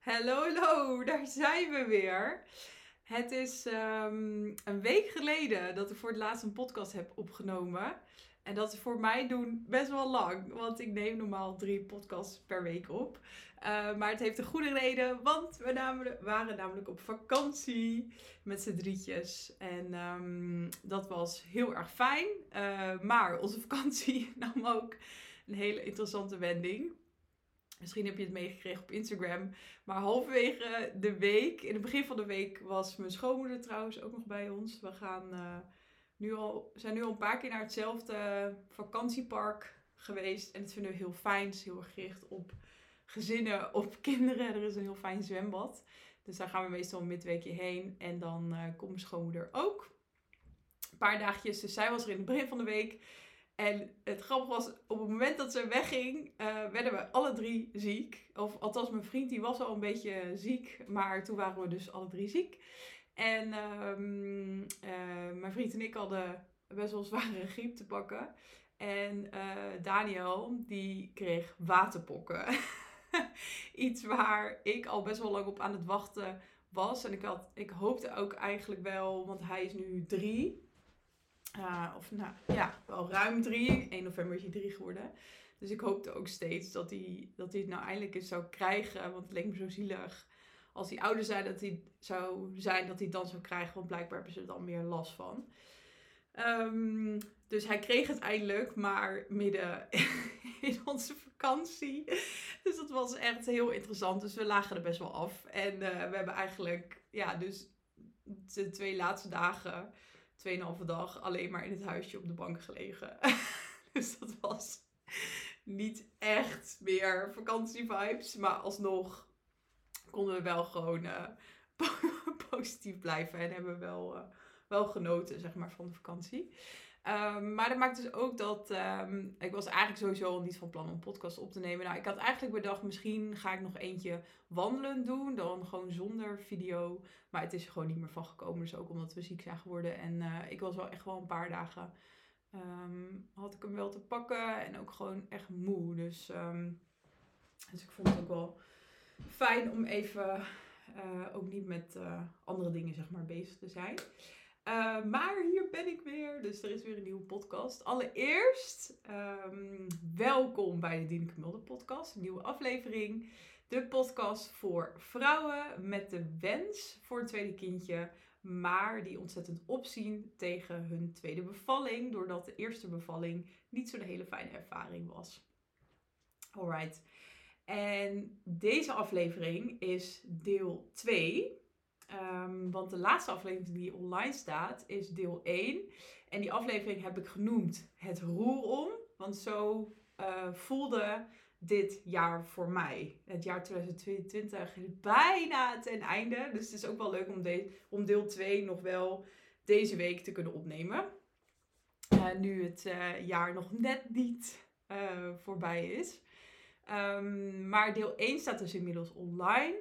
Hallo, hallo, daar zijn we weer. Het is ehm, een week geleden dat ik voor het laatst een podcast heb opgenomen. En dat is voor mij doen best wel lang, want ik neem normaal drie podcasts per week op. Uh, maar het heeft een goede reden, want we waren namelijk op vakantie met z'n drietjes. En um, dat was heel erg fijn. Uh, maar onze vakantie nam ook een hele interessante wending. Misschien heb je het meegekregen op Instagram. Maar halverwege de week, in het begin van de week, was mijn schoonmoeder trouwens ook nog bij ons. We gaan, uh, nu al, zijn nu al een paar keer naar hetzelfde vakantiepark geweest. En het vinden we heel fijn. Het is heel erg gericht op gezinnen, op kinderen. Er is een heel fijn zwembad. Dus daar gaan we meestal een midweekje heen. En dan uh, komt mijn schoonmoeder ook. Een paar dagjes. Dus zij was er in het begin van de week. En het grappige was, op het moment dat ze wegging, uh, werden we alle drie ziek. Of althans, mijn vriend die was al een beetje ziek, maar toen waren we dus alle drie ziek. En uh, uh, mijn vriend en ik hadden best wel zware griep te pakken. En eh, Daniel, die kreeg waterpokken. Iets waar ik al best wel lang op aan het wachten was. En ik, had, ik hoopte ook eigenlijk wel, want hij is nu drie. Uh, of nou ja, wel ruim drie. 1 november is hij drie geworden. Dus ik hoopte ook steeds dat hij, dat hij het nou eindelijk eens zou krijgen. Want het leek me zo zielig. Als hij ouder zei dat hij zou zijn, dat hij het dan zou krijgen. Want blijkbaar hebben ze er dan meer last van. Um, dus hij kreeg het eindelijk, maar midden in onze vakantie. Dus dat was echt heel interessant. Dus we lagen er best wel af. En uh, we hebben eigenlijk, ja, dus de twee laatste dagen 2,5 dag alleen maar in het huisje op de bank gelegen. dus dat was niet echt meer vakantievibes. Maar alsnog konden we wel gewoon uh, positief blijven. En hebben we wel, uh, wel genoten, zeg maar, van de vakantie. Um, maar dat maakt dus ook dat. Um, ik was eigenlijk sowieso niet van plan om podcast op te nemen. Nou, ik had eigenlijk bedacht, misschien ga ik nog eentje wandelen doen. Dan gewoon zonder video. Maar het is er gewoon niet meer van gekomen. Dus ook omdat we ziek zijn geworden. En uh, ik was wel echt wel een paar dagen. Um, had ik hem wel te pakken. En ook gewoon echt moe. Dus, dus ik vond het ook wel fijn om even. Uh, ook niet met uh, andere dingen, zeg maar, bezig te zijn. Maar hier ben ik weer, dus er is weer een nieuwe podcast. Allereerst, um, welkom bij de Dieneke Mulder podcast, een nieuwe aflevering. De podcast voor vrouwen met de wens voor een tweede kindje, maar die ontzettend opzien tegen hun tweede bevalling, doordat de eerste bevalling niet zo'n hele fijne ervaring was. Alright. En deze aflevering is deel 2 Um, want de laatste aflevering die online staat is deel 1. En die aflevering heb ik genoemd Het Roer om. Want zo uh, voelde dit jaar voor mij. Het jaar 2022 is bijna ten einde. Dus het is ook wel leuk om, om deel 2 nog wel deze week te kunnen opnemen. Uh, nu het uh, jaar nog net niet voorbij is. Um, maar deel 1 staat dus inmiddels online.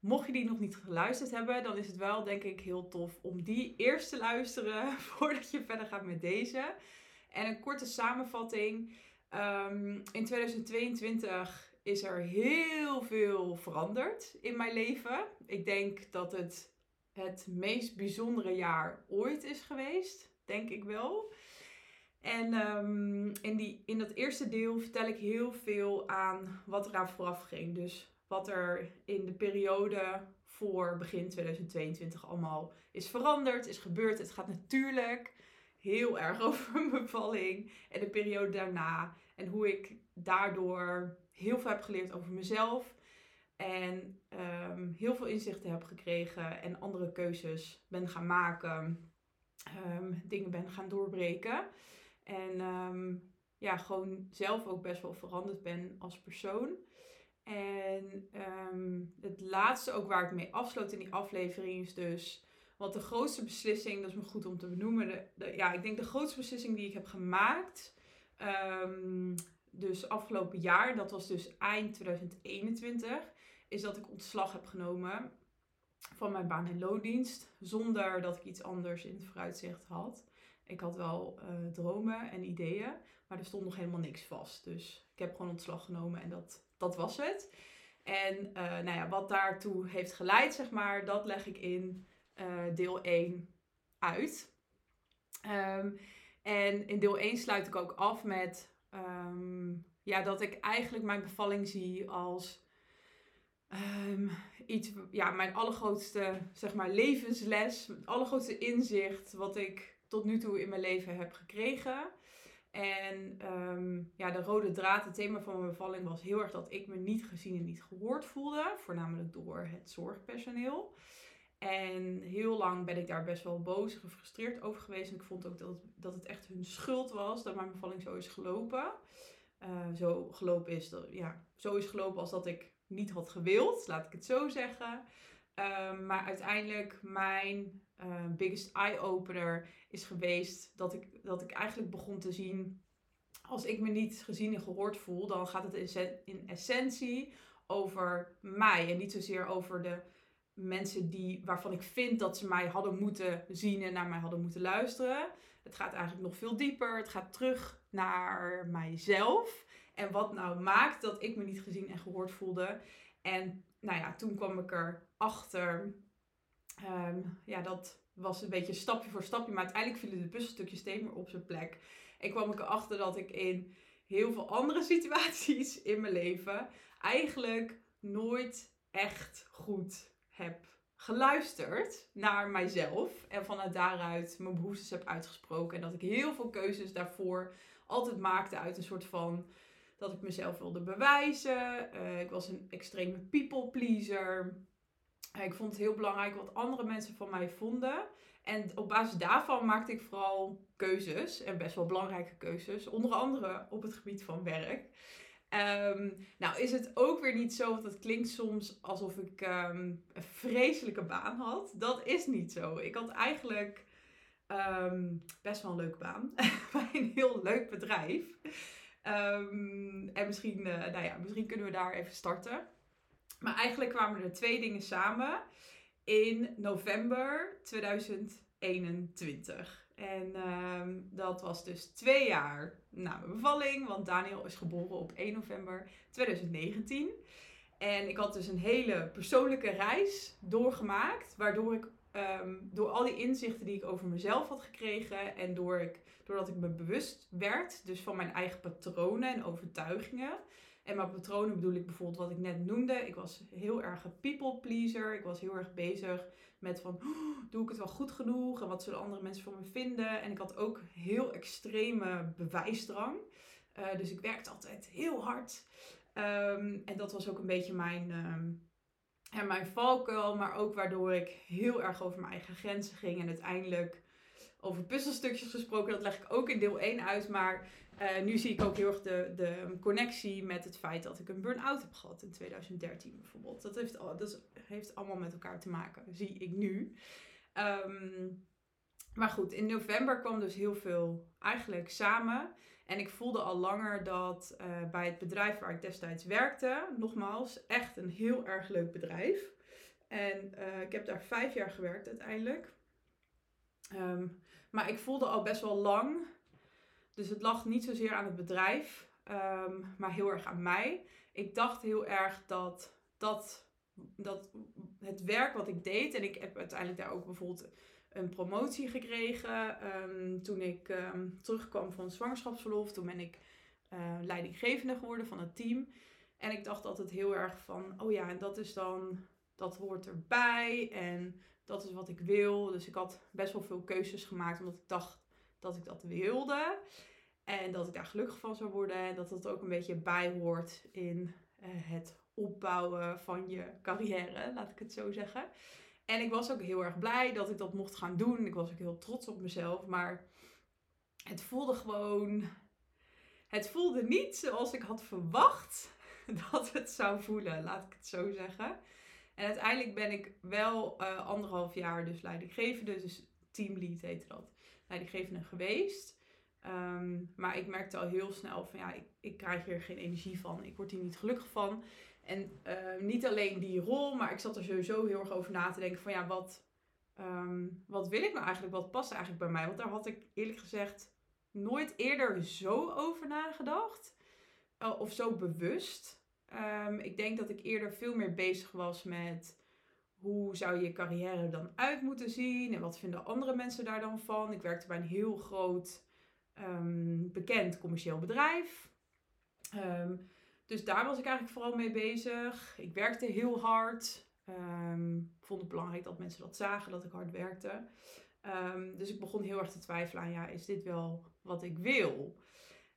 Mocht je die nog niet geluisterd hebben, dan is het wel denk ik heel tof om die eerst te luisteren voordat je verder gaat met deze. En een korte samenvatting. Um, in 2022 is er heel veel veranderd in mijn leven. Ik denk dat het het meest bijzondere jaar ooit is geweest. Denk ik wel. En um, in, die, in dat eerste deel vertel ik heel veel aan wat er aan vooraf ging. Dus wat er in de periode voor begin 2022 allemaal is veranderd, is gebeurd. Het gaat natuurlijk heel erg over mijn bevalling en de periode daarna. En hoe ik daardoor heel veel heb geleerd over mezelf. En um, heel veel inzichten heb gekregen en andere keuzes ben gaan maken. Um, dingen ben gaan doorbreken. En um, ja, gewoon zelf ook best wel veranderd ben als persoon. En um, het laatste ook waar ik mee afsloot in die aflevering is dus... Want de grootste beslissing, dat is me goed om te benoemen. De, ja, ik denk de grootste beslissing die ik heb gemaakt... Um, dus afgelopen jaar, dat was dus eind 2021... is dat ik ontslag heb genomen van mijn baan en loondienst. Zonder dat ik iets anders in het vooruitzicht had. Ik had wel uh, dromen en ideeën, maar er stond nog helemaal niks vast. Dus ik heb gewoon ontslag genomen en dat, dat was het. En uh, nou ja, wat daartoe heeft geleid, zeg maar, dat leg ik in uh, deel 1 uit. Um, en in deel 1 sluit ik ook af met um, ja, dat ik eigenlijk mijn bevalling zie als um, iets, ja, mijn allergrootste zeg maar, levensles, het allergrootste inzicht wat ik tot nu toe in mijn leven heb gekregen. En um, ja, de rode draad, het thema van mijn bevalling was heel erg dat ik me niet gezien en niet gehoord voelde. Voornamelijk door het zorgpersoneel. En heel lang ben ik daar best wel boos en gefrustreerd over geweest. En ik vond ook dat het, dat het echt hun schuld was dat mijn bevalling zo is gelopen. Uh, zo gelopen is, ja, zo is gelopen als dat ik niet had gewild, laat ik het zo zeggen. Uh, maar uiteindelijk mijn uh, biggest eye-opener is geweest dat ik, dat ik eigenlijk begon te zien, als ik me niet gezien en gehoord voel, dan gaat het in essentie over mij en niet zozeer over de mensen die, waarvan ik vind dat ze mij hadden moeten zien en naar mij hadden moeten luisteren. Het gaat eigenlijk nog veel dieper. Het gaat terug naar mijzelf. En wat nou maakt dat ik me niet gezien en gehoord voelde. En nou ja, toen kwam ik erachter. Um, ja, dat was een beetje stapje voor stapje. Maar uiteindelijk vielen de puzzelstukjes steeds meer op zijn plek. En kwam ik erachter dat ik in heel veel andere situaties in mijn leven eigenlijk nooit echt goed heb geluisterd naar mijzelf. En vanuit daaruit mijn behoeftes heb uitgesproken. En dat ik heel veel keuzes daarvoor altijd maakte uit een soort van dat ik mezelf wilde bewijzen. Uh, ik was een extreme people pleaser. Ik vond het heel belangrijk wat andere mensen van mij vonden. En op basis daarvan maakte ik vooral keuzes. En best wel belangrijke keuzes. Onder andere op het gebied van werk. Um, nou is het ook weer niet zo, want het klinkt soms alsof ik um, een vreselijke baan had. Dat is niet zo. Ik had eigenlijk um, best wel een leuke baan bij een heel leuk bedrijf. en misschien, uh, nou ja, misschien kunnen we daar even starten. Maar eigenlijk kwamen er twee dingen samen in november 2021. En um, dat was dus twee jaar na mijn bevalling, want Daniel is geboren op 1 november 2019. En ik had dus een hele persoonlijke reis doorgemaakt, waardoor ik um, door al die inzichten die ik over mezelf had gekregen en door ik, doordat ik me bewust werd, dus van mijn eigen patronen en overtuigingen. En mijn patronen bedoel ik bijvoorbeeld wat ik net noemde. Ik was heel erg een people pleaser. Ik was heel erg bezig met van, oh, doe ik het wel goed genoeg? En wat zullen andere mensen van me vinden? En ik had ook heel extreme bewijsdrang. Uh, dus ik werkte altijd heel hard. Um, en dat was ook een beetje mijn, en mijn valkuil. Maar ook waardoor ik heel erg over mijn eigen grenzen ging. En uiteindelijk over puzzelstukjes gesproken. Dat leg ik ook in deel 1 uit. Maar uh, nu zie ik ook heel erg de, de connectie met het feit dat ik een burn-out heb gehad in 2013 bijvoorbeeld. Dat heeft, dat heeft allemaal met elkaar te maken, zie ik nu. Um, maar goed, in november kwam dus heel veel eigenlijk samen. En ik voelde al langer dat uh, bij het bedrijf waar ik destijds werkte, nogmaals, echt een heel erg leuk bedrijf. En uh, ik heb daar vijf jaar gewerkt uiteindelijk. Um, maar ik voelde al best wel lang dus het lag niet zozeer aan het bedrijf, um, maar heel erg aan mij. Ik dacht heel erg dat, dat, dat het werk wat ik deed, en ik heb uiteindelijk daar ook bijvoorbeeld een promotie gekregen um, toen ik um, terugkwam van zwangerschapsverlof. Toen ben ik uh, leidinggevende geworden van het team. En ik dacht altijd heel erg van, oh ja, en dat is dan, dat hoort erbij en dat is wat ik wil. Dus ik had best wel veel keuzes gemaakt omdat ik dacht dat ik dat wilde. En dat ik daar gelukkig van zou worden. En dat dat ook een beetje bij hoort in uh, het opbouwen van je carrière, laat ik het zo zeggen. En ik was ook heel erg blij dat ik dat mocht gaan doen. Ik was ook heel trots op mezelf. Maar het voelde gewoon. Het voelde niet zoals ik had verwacht dat het zou voelen, laat ik het zo zeggen. En uiteindelijk ben ik wel uh, anderhalf jaar dus leidinggevende, dus teamlead heette dat, leidinggevende geweest. Um, maar ik merkte al heel snel van ja, ik, ik krijg hier geen energie van. Ik word hier niet gelukkig van. En uh, niet alleen die rol, maar ik zat er sowieso heel erg over na te denken van ja, wat, um, wat wil ik nou eigenlijk? Wat past eigenlijk bij mij? Want daar had ik eerlijk gezegd nooit eerder zo over nagedacht. Uh, of zo bewust. Ehm, ik denk dat ik eerder veel meer bezig was met hoe zou je carrière dan uit moeten zien en wat vinden andere mensen daar dan van. Ik werkte bij een heel groot ehm, bekend commercieel bedrijf. Ehm, dus daar was ik eigenlijk vooral mee bezig. Ik werkte heel hard. Um, vond het belangrijk dat mensen dat zagen, dat ik hard werkte. dus ik begon heel erg te twijfelen aan, ja, is dit wel wat ik wil?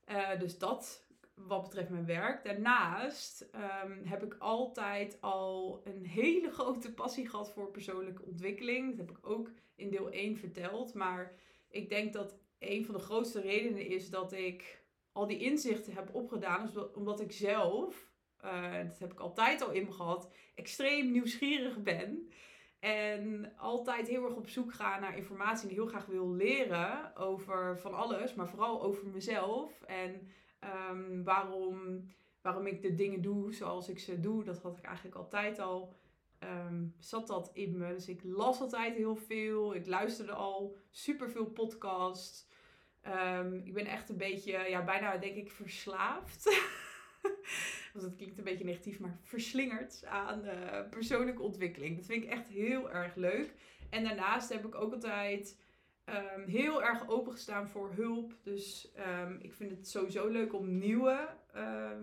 Uh, dus dat wat betreft mijn werk. Daarnaast heb ik altijd al een hele grote passie gehad voor persoonlijke ontwikkeling. Dat heb ik ook in deel 1 verteld. Maar ik denk dat een van de grootste redenen is dat ik al die inzichten heb opgedaan. Omdat ik zelf, uh, dat heb ik altijd al in me gehad, extreem nieuwsgierig ben. En altijd heel erg op zoek ga naar informatie en heel graag wil leren over van alles, maar vooral over mezelf. En Um, waarom, waarom ik de dingen doe zoals ik ze doe, dat had ik eigenlijk altijd al. Um, zat dat in me. Dus ik las altijd heel veel. Ik luisterde al super veel podcasts. Um, ik ben echt een beetje, ja, bijna denk ik verslaafd. Want het klinkt een beetje negatief, maar verslingerd aan uh, persoonlijke ontwikkeling. Dat vind ik echt heel erg leuk. En daarnaast heb ik ook altijd um, heel erg opengestaan voor hulp. Dus um, ik vind het sowieso leuk om nieuwe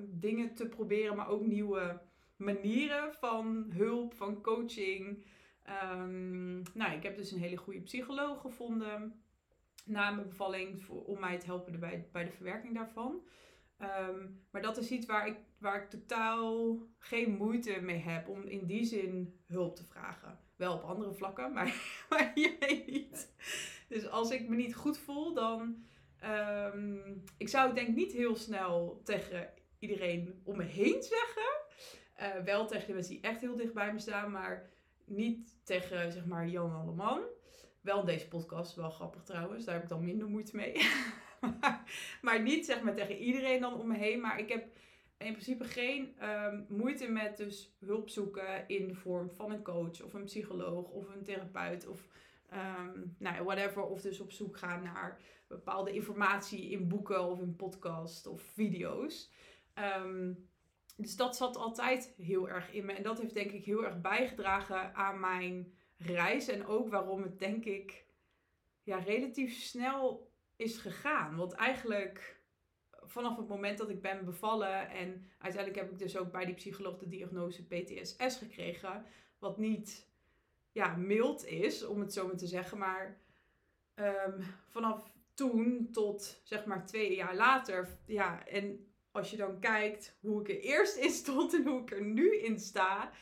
dingen te proberen, maar ook nieuwe manieren van hulp, van coaching. nou, ik heb dus een hele goede psycholoog gevonden na mijn bevalling om mij te helpen bij, de verwerking daarvan. maar dat is iets waar ik, waar ik totaal geen moeite mee heb om in die zin hulp te vragen. Wel op andere vlakken, maar, maar hiermee niet. Dus als ik me niet goed voel, dan. Um, ik zou denk niet heel snel tegen iedereen om me heen zeggen. Uh, wel tegen de mensen die echt heel dicht bij me staan, maar niet tegen zeg maar Jan Alleman. Wel deze podcast, wel grappig trouwens, daar heb ik dan minder moeite mee. maar, niet zeg maar tegen iedereen dan om me heen. Maar ik heb in principe geen um, moeite met dus hulp zoeken in de vorm van een coach of een psycholoog of een therapeut of um, nou, whatever. Of dus op zoek gaan naar bepaalde informatie in boeken of in podcast of video's. Um, dus dat zat altijd heel erg in me. En dat heeft denk ik heel erg bijgedragen aan mijn reis. En ook waarom het denk ik ja, relatief snel is gegaan. Want eigenlijk vanaf het moment dat ik ben bevallen en uiteindelijk heb ik dus ook bij die psycholoog de diagnose PTSS gekregen. Wat niet ja, mild is, om het zo maar te zeggen. Maar um, vanaf toen tot zeg maar twee jaar later, ja, en als je dan kijkt hoe ik er eerst in stond en hoe ik er nu in sta,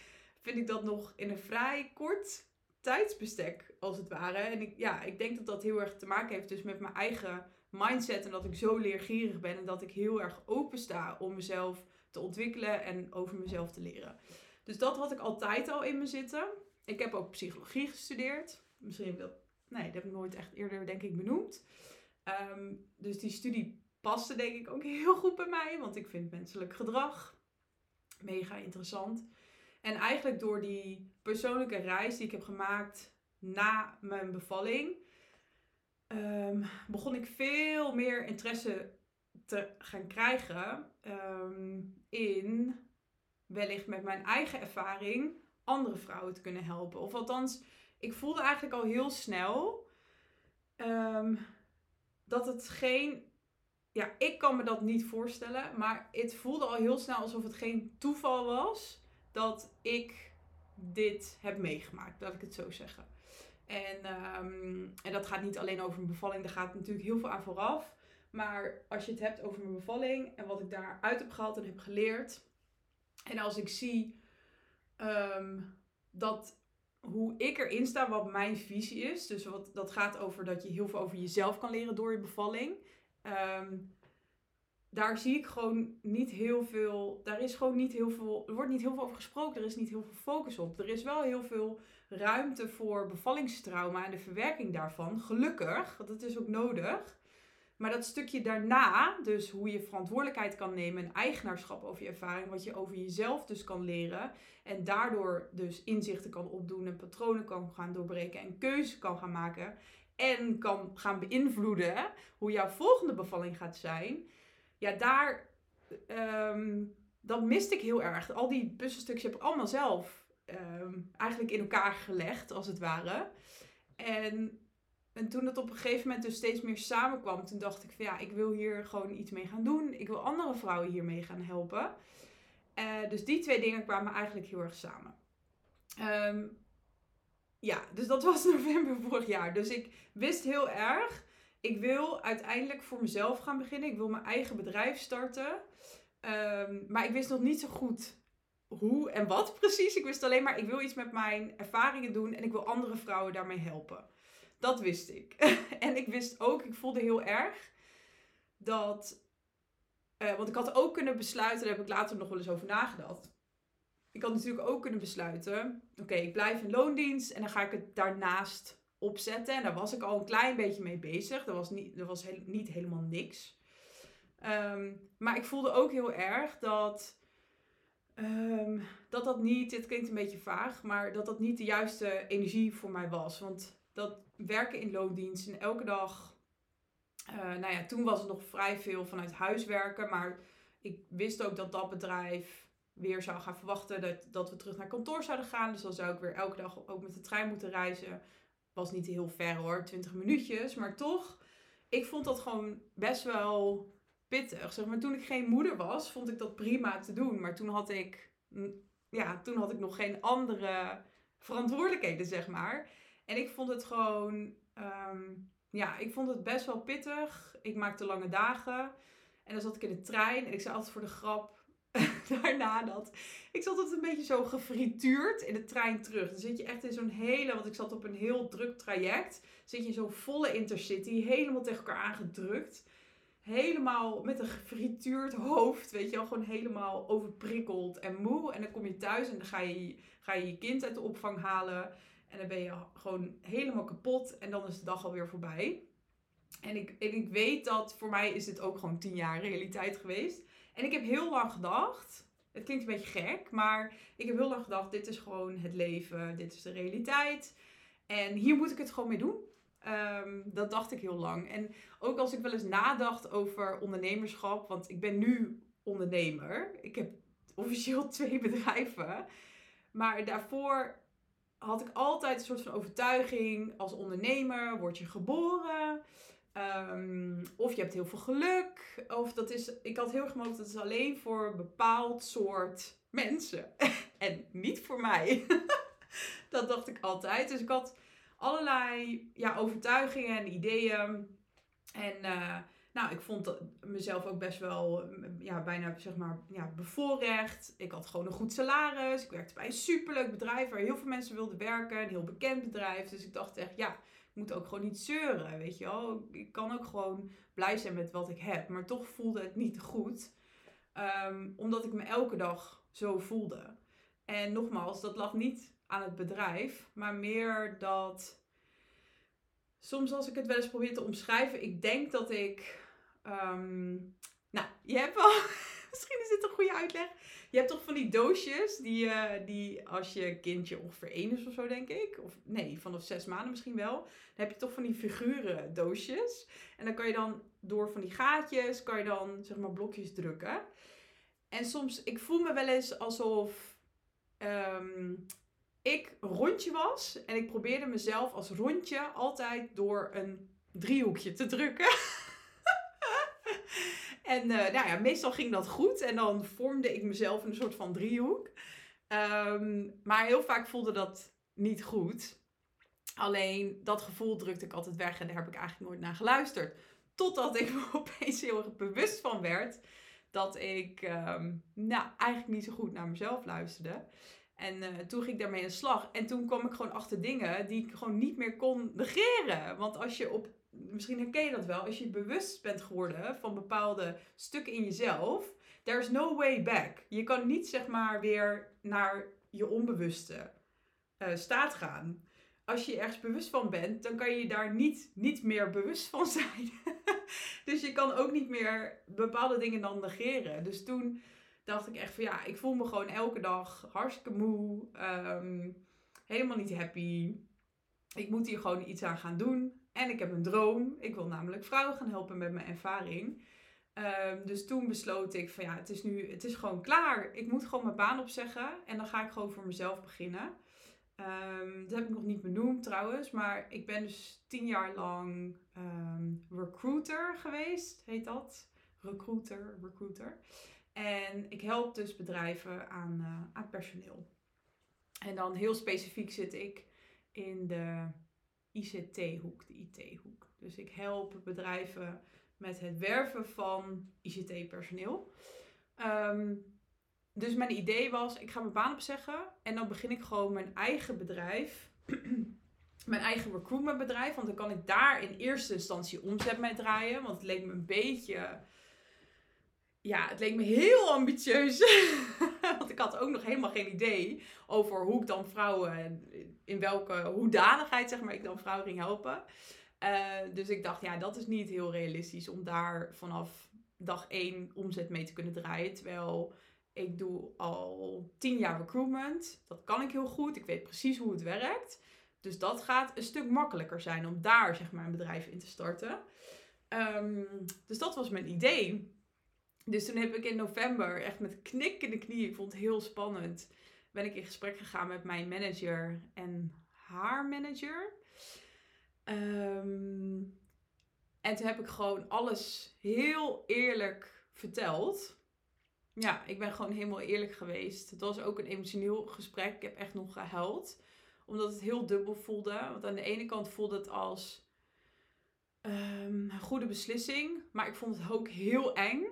vind ik dat nog in een vrij kort tijdsbestek, als het ware. En ik, ja, ik denk dat dat heel erg te maken heeft dus met mijn eigen mindset en dat ik zo leergierig ben en dat ik heel erg open sta om mezelf te ontwikkelen en over mezelf te leren. Dus dat had ik altijd al in me zitten. Ik heb ook psychologie gestudeerd. Misschien dat, nee, dat heb ik nooit echt eerder, denk ik, benoemd. Ehm, dus die studie paste, denk ik, ook heel goed bij mij. Want ik vind menselijk gedrag mega interessant. En eigenlijk door die persoonlijke reis die ik heb gemaakt na mijn bevalling, um, begon ik veel meer interesse te gaan krijgen um, in wellicht met mijn eigen ervaring andere vrouwen te kunnen helpen. Of althans, ik voelde eigenlijk al heel snel um, dat het geen. Ja, ik kan me dat niet voorstellen, maar het voelde al heel snel alsof het geen toeval was dat ik dit heb meegemaakt, laat ik het zo zeggen. En, um, en dat gaat niet alleen over mijn bevalling, daar gaat natuurlijk heel veel aan vooraf. Maar als je het hebt over mijn bevalling en wat ik daaruit heb gehaald en heb geleerd. En als ik zie um, dat hoe ik erin sta, wat mijn visie is. Dus wat, dat gaat over dat je heel veel over jezelf kan leren door je bevalling. Um, daar zie ik gewoon niet heel veel. Daar is gewoon niet heel veel. Er wordt niet heel veel over gesproken. Er is niet heel veel focus op. Er is wel heel veel ruimte voor bevallingstrauma en de verwerking daarvan. Gelukkig, want dat is ook nodig. Maar dat stukje daarna, dus hoe je verantwoordelijkheid kan nemen en eigenaarschap over je ervaring, wat je over jezelf dus kan leren en daardoor dus inzichten kan opdoen en patronen kan gaan doorbreken en keuzes kan gaan maken en kan gaan beïnvloeden hoe jouw volgende bevalling gaat zijn. Ja, daar, um, dat miste ik heel erg. Al die puzzelstukjes heb ik allemaal zelf ehm, eigenlijk in elkaar gelegd, als het ware. En, en toen het op een gegeven moment dus steeds meer samenkwam, toen dacht ik van ja, ik wil hier gewoon iets mee gaan doen. Ik wil andere vrouwen hiermee gaan helpen. Uh, dus die twee dingen kwamen eigenlijk heel erg samen. Ehm, ja, dus dat was november vorig jaar. Dus ik wist heel erg, ik wil uiteindelijk voor mezelf gaan beginnen. Ik wil mijn eigen bedrijf starten. Um, maar ik wist nog niet zo goed hoe en wat precies. Ik wist alleen maar, ik wil iets met mijn ervaringen doen en ik wil andere vrouwen daarmee helpen. Dat wist ik. en ik wist ook, ik voelde heel erg dat. Uh, want ik had ook kunnen besluiten, daar heb ik later nog wel eens over nagedacht. Ik had natuurlijk ook kunnen besluiten: oké, ik blijf in loondienst en dan ga ik het daarnaast opzetten. En daar was ik al een klein beetje mee bezig. Dat was niet, dat was he niet helemaal niks. Um, maar ik voelde ook heel erg dat Um, dat dat niet, dit klinkt een beetje vaag, maar dat dat niet de juiste energie voor mij was. Want dat werken in loondienst en elke dag, uh, nou ja, toen was het nog vrij veel vanuit huis werken, maar ik wist ook dat dat bedrijf weer zou gaan verwachten dat, dat we terug naar kantoor zouden gaan. Dus dan zou ik weer elke dag ook met de trein moeten reizen. Was niet heel ver hoor, 20 minuutjes, maar toch, ik vond dat gewoon best wel pittig. Zeg maar, toen ik geen moeder was, vond ik dat prima te doen. Maar toen had ik, ja, toen had ik nog geen andere verantwoordelijkheden, zeg maar. En ik vond het gewoon, ehm, ja, ik vond het best wel pittig. Ik maakte lange dagen. En dan zat ik in de trein en ik zei altijd voor de grap daarna dat. Ik zat altijd een beetje zo gefrituurd in de trein terug. Dan zit je echt in zo'n hele, want ik zat op een heel druk traject. Zit je in zo'n volle intercity, helemaal tegen elkaar aangedrukt helemaal met een gefrituurd hoofd, weet je wel, gewoon helemaal overprikkeld en moe. En dan kom je thuis en dan ga je ga je, je kind uit de opvang halen. En dan ben je gewoon helemaal kapot en dan is de dag alweer voorbij. En ik, en ik weet dat voor mij is dit ook gewoon tien jaar realiteit geweest. En ik heb heel lang gedacht, het klinkt een beetje gek, maar ik heb heel lang gedacht, dit is gewoon het leven, dit is de realiteit. En hier moet ik het gewoon mee doen. Um, dat dacht ik heel lang. En ook als ik wel eens nadacht over ondernemerschap, want ik ben nu ondernemer. Ik heb officieel twee bedrijven. Maar daarvoor had ik altijd een soort van overtuiging. Als ondernemer word je geboren. Um, of je hebt heel veel geluk. Of dat is, ik had heel erg gemogen dat is alleen voor een bepaald soort mensen. en niet voor mij. dat dacht ik altijd. Dus ik had allerlei ja, overtuigingen en ideeën. En uh, nou, ik vond mezelf ook best wel ja, bijna zeg maar, ja, bevoorrecht. Ik had gewoon een goed salaris. Ik werkte bij een superleuk bedrijf waar heel veel mensen wilden werken. Een heel bekend bedrijf. Dus ik dacht echt, ja, moet ook gewoon niet zeuren, weet je wel. Ik kan ook gewoon blij zijn met wat ik heb. Maar toch voelde het niet goed. Um, omdat ik me elke dag zo voelde. En nogmaals, dat lag niet aan het bedrijf, maar meer dat soms als ik het wel eens probeer te omschrijven, ik denk dat ik, um, nou, je hebt wel, misschien is dit een goede uitleg. Je hebt toch van die doosjes die, uh, die als je kindje ongeveer één is of zo, denk ik, of nee, vanaf zes maanden misschien wel, dan heb je toch van die figuren doosjes. En dan kan je dan door van die gaatjes, kan je dan zeg maar blokjes drukken. En soms, ik voel me wel eens alsof um, ik rondje was. En ik probeerde mezelf als rondje altijd door een driehoekje te drukken. en uh, nou ja, meestal ging dat goed. En dan vormde ik mezelf een soort van driehoek. Um, maar heel vaak voelde dat niet goed. Alleen dat gevoel drukte ik altijd weg en daar heb ik eigenlijk nooit naar geluisterd. Totdat ik me opeens heel erg bewust van werd dat ik um, nou, eigenlijk niet zo goed naar mezelf luisterde. En uh, toen ging ik daarmee aan de slag. En toen kwam ik gewoon achter dingen die ik gewoon niet meer kon negeren. Want als je op, misschien herken je dat wel, als je bewust bent geworden van bepaalde stukken in jezelf, there's no way back. Je kan niet zeg maar weer naar je onbewuste uh, staat gaan. Als je ergens bewust van bent, dan kan je daar niet, niet meer bewust van zijn. dus je kan ook niet meer bepaalde dingen dan negeren. Dus toen dacht ik echt van ja, ik voel me gewoon elke dag hartstikke moe. Um, helemaal niet happy. Ik moet hier gewoon iets aan gaan doen. En ik heb een droom. Ik wil namelijk vrouwen gaan helpen met mijn ervaring. Ehm, dus toen besloot ik van ja, het is nu, het is gewoon klaar. Ik moet gewoon mijn baan opzeggen en dan ga ik gewoon voor mezelf beginnen. Um, dat heb ik nog niet benoemd trouwens, maar ik ben dus tien jaar lang ehm, recruiter geweest, heet dat. Recruiter, recruiter. En ik help dus bedrijven aan, uh, aan personeel. En dan heel specifiek zit ik in de ICT-hoek, de IT-hoek. Dus ik help bedrijven met het werven van ICT-personeel. Ehm, dus mijn idee was, ik ga mijn baan opzeggen en dan begin ik gewoon mijn eigen bedrijf. mijn eigen recruitmentbedrijf. Want dan kan ik daar in eerste instantie omzet mee draaien. Want het leek me een beetje... Ja, het leek me heel ambitieus. want ik had ook nog helemaal geen idee over hoe ik dan vrouwen... In welke hoedanigheid, zeg maar, ik dan vrouwen ging helpen. Uh, dus ik dacht, ja, dat is niet heel realistisch om daar vanaf dag één omzet mee te kunnen draaien. Terwijl ik doe al tien jaar recruitment. Dat kan ik heel goed. Ik weet precies hoe het werkt. Dus dat gaat een stuk makkelijker zijn om daar zeg maar een bedrijf in te starten. Um, dus dat was mijn idee. Dus toen heb ik in november echt met knik in de knie, ik vond het heel spannend, ben ik in gesprek gegaan met mijn manager en haar manager. Um, en toen heb ik gewoon alles heel eerlijk verteld. Ja, ik ben gewoon helemaal eerlijk geweest. Het was ook een emotioneel gesprek. Ik heb echt nog gehuild. Omdat het heel dubbel voelde. Want aan de ene kant voelde het als um, een goede beslissing. Maar ik vond het ook heel eng.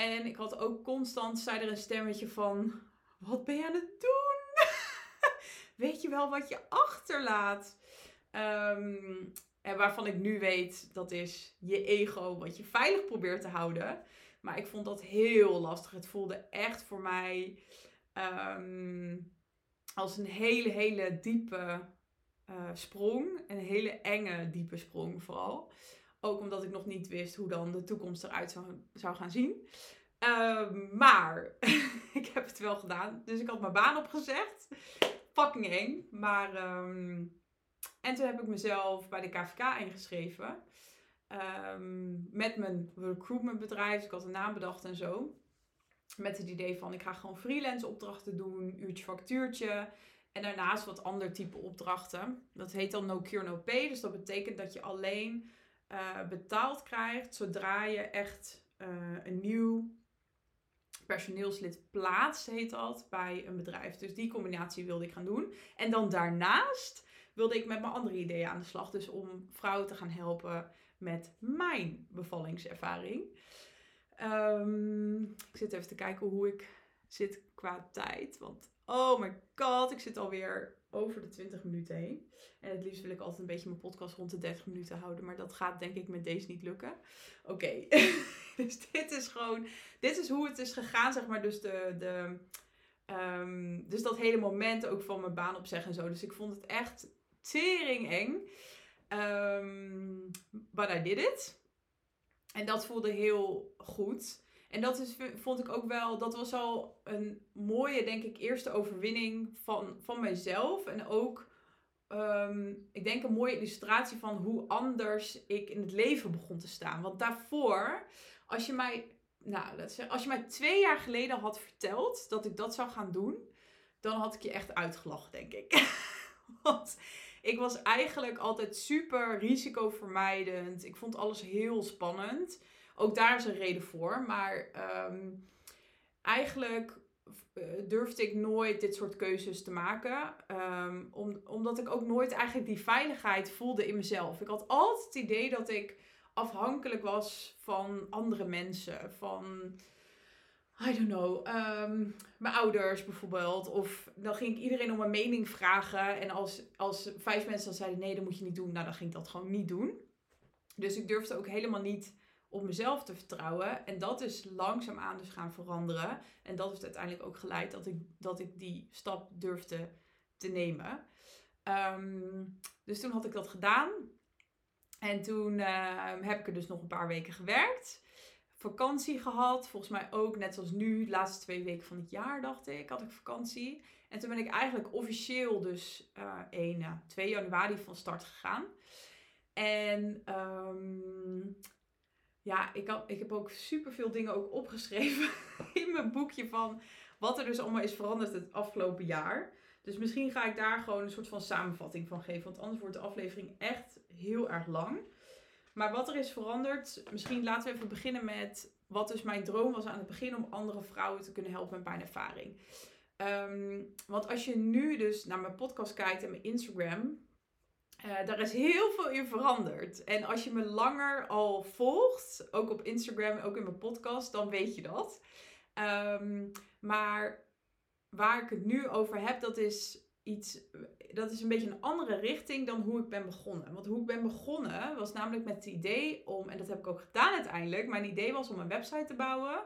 En ik had ook constant, zei er een stemmetje van... Wat ben je aan het doen? Weet je wel wat je achterlaat? Um, en waarvan ik nu weet, dat is je ego, wat je veilig probeert te houden. Maar ik vond dat heel lastig. Het voelde echt voor mij um, als een hele, hele diepe uh, sprong. Een hele enge, diepe sprong vooral. Ook omdat ik nog niet wist hoe dan de toekomst eruit zou, gaan zien. Um, maar ik heb het wel gedaan. Dus ik had mijn baan opgezegd. Fucking eng. Maar um, en toen heb ik mezelf bij de KVK ingeschreven. Um, met mijn recruitmentbedrijf. Dus ik had een naam bedacht en zo. Met het idee van ik ga gewoon freelance opdrachten doen. Uurtje factuurtje. En daarnaast wat ander type opdrachten. Dat heet dan no cure no pay. Dus dat betekent dat je alleen uh, betaald krijgt zodra je echt uh, een nieuw personeelslid plaatst, heet dat, bij een bedrijf. Dus die combinatie wilde ik gaan doen. En dan daarnaast wilde ik met mijn andere ideeën aan de slag. Dus om vrouwen te gaan helpen met mijn bevallingservaring. Um, ik zit even te kijken hoe ik zit qua tijd. Want oh my god, ik zit alweer over de 20 minuten heen. En het liefst wil ik altijd een beetje mijn podcast rond de 30 minuten houden. Maar dat gaat denk ik met deze niet lukken. Oké, dus dit is gewoon... Dit is hoe het is gegaan, zeg maar. Dus de... de um, dus dat hele moment ook van mijn baan opzeggen en zo. Dus ik vond het echt tering eng. Um, but I did it. En dat voelde heel goed. En dat is, vond ik ook wel, dat was al een mooie, denk ik, eerste overwinning van, van mijzelf. En ook, um, ik denk, een mooie illustratie van hoe anders ik in het leven begon te staan. Want daarvoor, als je mij, nou, als je mij twee jaar geleden had verteld dat ik dat zou gaan doen, dan had ik je echt uitgelachen, denk ik. Want ik was eigenlijk altijd super risicovermijdend. Ik vond alles heel spannend. Ook daar is een reden voor. Maar um, eigenlijk uh, durfde ik nooit dit soort keuzes te maken. Om, omdat ik ook nooit eigenlijk die veiligheid voelde in mezelf. Ik had altijd het idee dat ik afhankelijk was van andere mensen. Van I don't know, um, mijn ouders bijvoorbeeld. Of dan ging ik iedereen om een mening vragen. En als, als vijf mensen dan zeiden nee, dat moet je niet doen. Nou, dan ging ik dat gewoon niet doen. Dus ik durfde ook helemaal niet op mezelf te vertrouwen. En dat is langzaamaan dus gaan veranderen. En dat heeft uiteindelijk ook geleid dat ik, dat ik die stap durfde te nemen. Um, dus toen had ik dat gedaan. En toen uh, heb ik er dus nog een paar weken gewerkt vakantie gehad. Volgens mij ook, net zoals nu, de laatste twee weken van het jaar, dacht ik, had ik vakantie. En toen ben ik eigenlijk officieel dus uh, 1, 2 januari van start gegaan. En um, ja, ik, ik heb ook super veel dingen ook opgeschreven in mijn boekje van wat er dus allemaal is veranderd het afgelopen jaar. Dus misschien ga ik daar gewoon een soort van samenvatting van geven. Want anders wordt de aflevering echt heel erg lang. Maar wat er is veranderd, misschien laten we even beginnen met wat dus mijn droom was aan het begin om andere vrouwen te kunnen helpen met pijnervaring. Um, want als je nu dus naar mijn podcast kijkt en mijn Instagram, uh, daar is heel veel in veranderd. En als je me langer al volgt, ook op Instagram, ook in mijn podcast, dan weet je dat. Um, maar waar ik het nu over heb, dat is iets, dat is een beetje een andere richting dan hoe ik ben begonnen. Want hoe ik ben begonnen was namelijk met het idee om, en dat heb ik ook gedaan uiteindelijk, mijn idee was om een website te bouwen.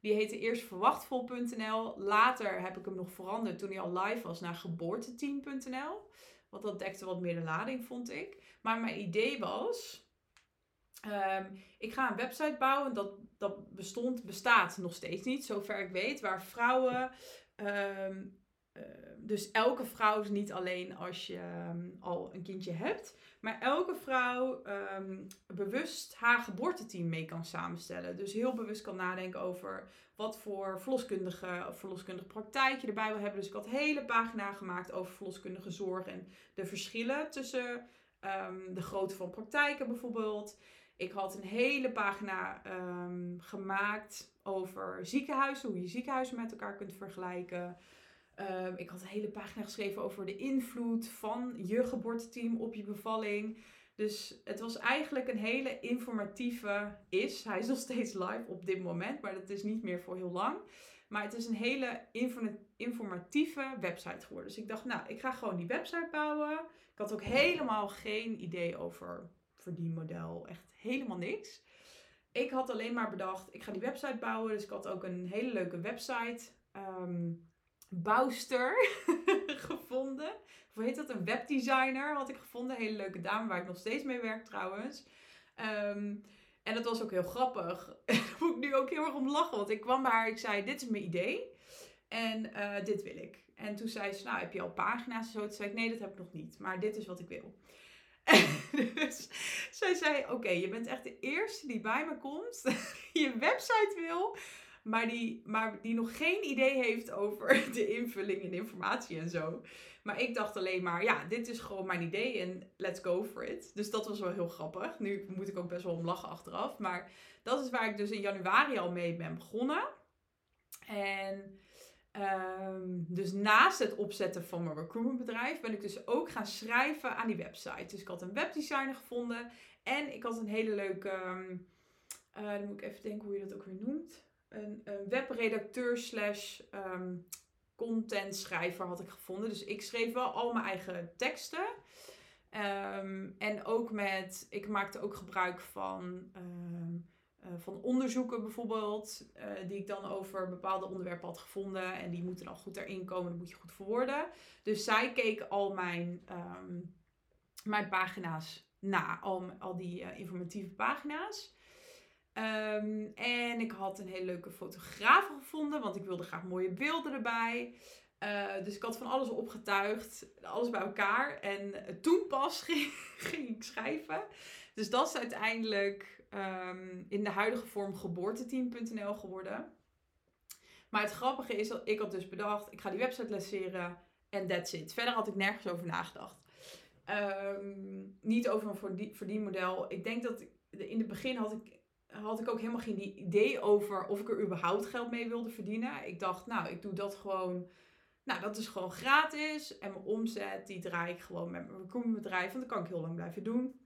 Die heette eerst verwachtvol.nl. Later heb ik hem nog veranderd toen hij al live was naar geboorteteam.nl. Want dat dekte wat meer de lading, vond ik. Maar mijn idee was, um, ik ga een website bouwen. Dat, dat bestond, bestaat nog steeds niet, zover ik weet. Waar vrouwen um, dus elke vrouw is niet alleen als je ehm, al een kindje hebt, maar elke vrouw um, bewust haar geboorteteam mee kan samenstellen. Dus heel bewust kan nadenken over wat voor verloskundige of verloskundige praktijk je erbij wil hebben. Dus ik had hele pagina gemaakt over verloskundige zorg en de verschillen tussen de grootte van praktijken bijvoorbeeld. Ik had een hele pagina gemaakt over ziekenhuizen, hoe je ziekenhuizen met elkaar kunt vergelijken. Ehm, ik had een hele pagina geschreven over de invloed van je geboorteteam op je bevalling. Dus het was eigenlijk een hele informatieve is. Hij is nog steeds live op dit moment, maar dat is niet meer voor heel lang. Maar het is een hele informatieve website geworden. Dus ik dacht, nou, ik ga gewoon die website bouwen. Ik had ook helemaal geen idee over verdienmodel. Echt helemaal niks. Ik had alleen maar bedacht, ik ga die website bouwen. Dus ik had ook een hele leuke website. Um, bouwster gevonden. Hoe heet dat? Een webdesigner had ik gevonden. Een hele leuke dame waar ik nog steeds mee werk trouwens. Ehm, en dat was ook heel grappig. Daar moet ik nu ook heel erg om lachen. Want ik kwam bij haar ik zei, dit is mijn idee. En uh, dit wil ik. En toen zei ze, nou heb je al pagina's en zo? Toen zei ik, nee dat heb ik nog niet. Maar dit is wat ik wil. dus zij zei, oké, je bent echt de eerste die bij me komt. je website wil maar die, maar die nog geen idee heeft over de invulling en informatie en zo. Maar ik dacht alleen maar, ja, dit is gewoon mijn idee en let's go for it. Dus dat was wel heel grappig. Nu moet ik ook best wel om lachen achteraf. Maar dat is waar ik dus in januari al mee ben begonnen. En um, dus naast het opzetten van mijn recruitmentbedrijf ben ik dus ook gaan schrijven aan die website. Dus ik had een webdesigner gevonden en ik had een hele leuke, um, uh, dan moet ik even denken hoe je dat ook weer noemt een, een webredacteur slash um, content schrijver had ik gevonden. Dus ik schreef wel al mijn eigen teksten. Ehm, en ook met, ik maakte ook gebruik van, ehm, eh, van onderzoeken bijvoorbeeld, uh, die ik dan over bepaalde onderwerpen had gevonden. En die moeten dan goed erin komen, dat moet je goed verwoorden. Dus zij keek al mijn, mijn pagina's na, al, al die uh, informatieve pagina's. Um, en ik had een hele leuke fotograaf gevonden, want ik wilde graag mooie beelden erbij. Uh, dus ik had van alles opgetuigd, alles bij elkaar. En toen pas ging, ik schrijven. Dus dat is uiteindelijk um, in de huidige vorm geboorteteam.nl geworden. Maar het grappige is dat ik had dus bedacht, ik ga die website lanceren en that's it. Verder had ik nergens over nagedacht. Um, niet over een verdienmodel. Ik denk dat in het begin had ik had ik ook helemaal geen idee over of ik er überhaupt geld mee wilde verdienen. Ik dacht, nou, ik doe dat gewoon. Nou, dat is gewoon gratis. En mijn omzet, die draai ik gewoon met mijn recruitmentbedrijf. Want dat kan ik heel lang blijven doen.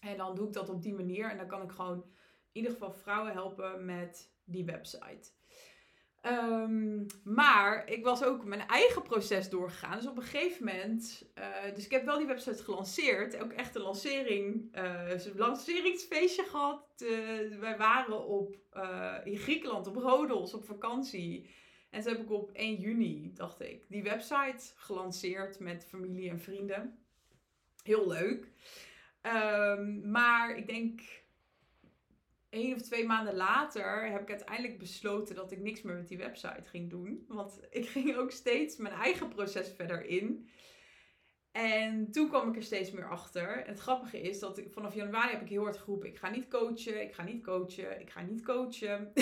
En dan doe ik dat op die manier. En dan kan ik gewoon in ieder geval vrouwen helpen met die website. Um, maar ik was ook mijn eigen proces doorgegaan. Dus op een gegeven moment. Uh, dus ik heb wel die website gelanceerd. Ook echt een lancering. Uh, een lanceringsfeestje gehad. Uh, wij waren op, in Griekenland op Rodos op vakantie. En toen heb ik op 1 juni, dacht ik, die website gelanceerd met familie en vrienden. Heel leuk. Um, maar ik denk één of twee maanden later heb ik uiteindelijk besloten dat ik niks meer met die website ging doen. Want ik ging ook steeds mijn eigen proces verder in. En toen kwam ik er steeds meer achter. Het grappige is dat ik, vanaf januari heb ik heel hard geroepen: ik ga niet coachen, ik ga niet coachen, ik ga niet coachen.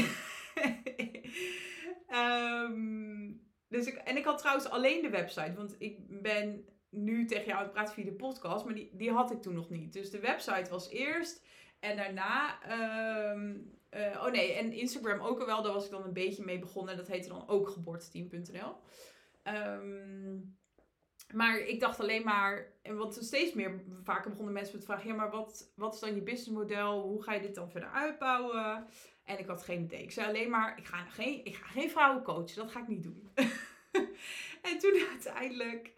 Ehm, dus ik, en ik had trouwens alleen de website, want ik ben nu tegen jou aan het praten via de podcast, maar die, die had ik toen nog niet. Dus de website was eerst en daarna. Ehm, eh, oh nee, en Instagram ook wel, daar was ik dan een beetje mee begonnen. Dat heette dan ook geboorteteam.nl. Um, maar ik dacht alleen maar, en wat steeds meer, vaker begonnen mensen met vragen, ja, maar wat, wat is dan je businessmodel? Hoe ga je dit dan verder uitbouwen? En ik had geen idee. Ik zei alleen maar, ik ga geen, ik ga geen vrouwen coachen, dat ga ik niet doen. en toen uiteindelijk,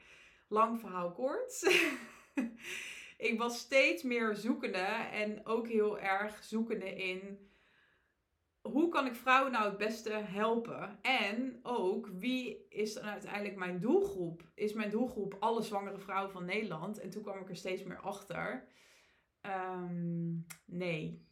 lang verhaal kort, ik was steeds meer zoekende en ook heel erg zoekende in hoe kan ik vrouwen nou het beste helpen? En ook, wie is dan uiteindelijk mijn doelgroep? Is mijn doelgroep alle zwangere vrouwen van Nederland? En toen kwam ik er steeds meer achter. Ehm, nee,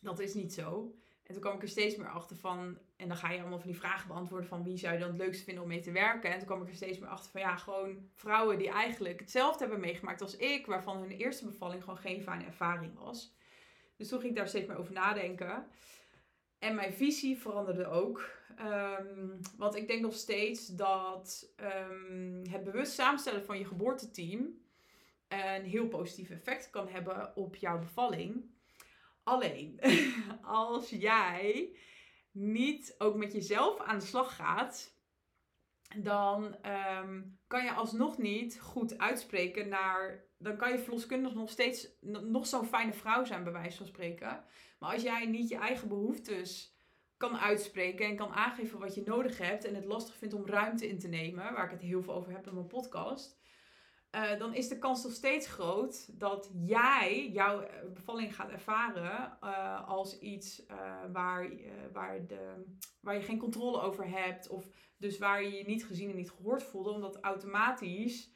dat is niet zo. En toen kwam ik er steeds meer achter van, en dan ga je allemaal van die vragen beantwoorden van wie zou je dan het leukste vinden om mee te werken. En toen kwam ik er steeds meer achter van ja, gewoon vrouwen die eigenlijk hetzelfde hebben meegemaakt als ik, waarvan hun eerste bevalling gewoon geen fijne ervaring was. Dus toen ging ik daar steeds meer over nadenken. En mijn visie veranderde ook. Um, want ik denk nog steeds dat um, het bewust samenstellen van je geboorteteam een heel positief effect kan hebben op jouw bevalling. Alleen, als jij niet ook met jezelf aan de slag gaat, dan um, kan je alsnog niet goed uitspreken naar. Dan kan je verloskundig nog steeds nog zo'n fijne vrouw zijn, bij wijze van spreken. Maar als jij niet je eigen behoeftes kan uitspreken en kan aangeven wat je nodig hebt en het lastig vindt om ruimte in te nemen, waar ik het heel veel over heb in mijn podcast, uh, dan is de kans nog steeds groot dat jij jouw eh, bevalling gaat ervaren uh, als iets waar, waar, de, waar je geen controle over hebt. Of dus waar je je niet gezien en niet gehoord voelde, omdat automatisch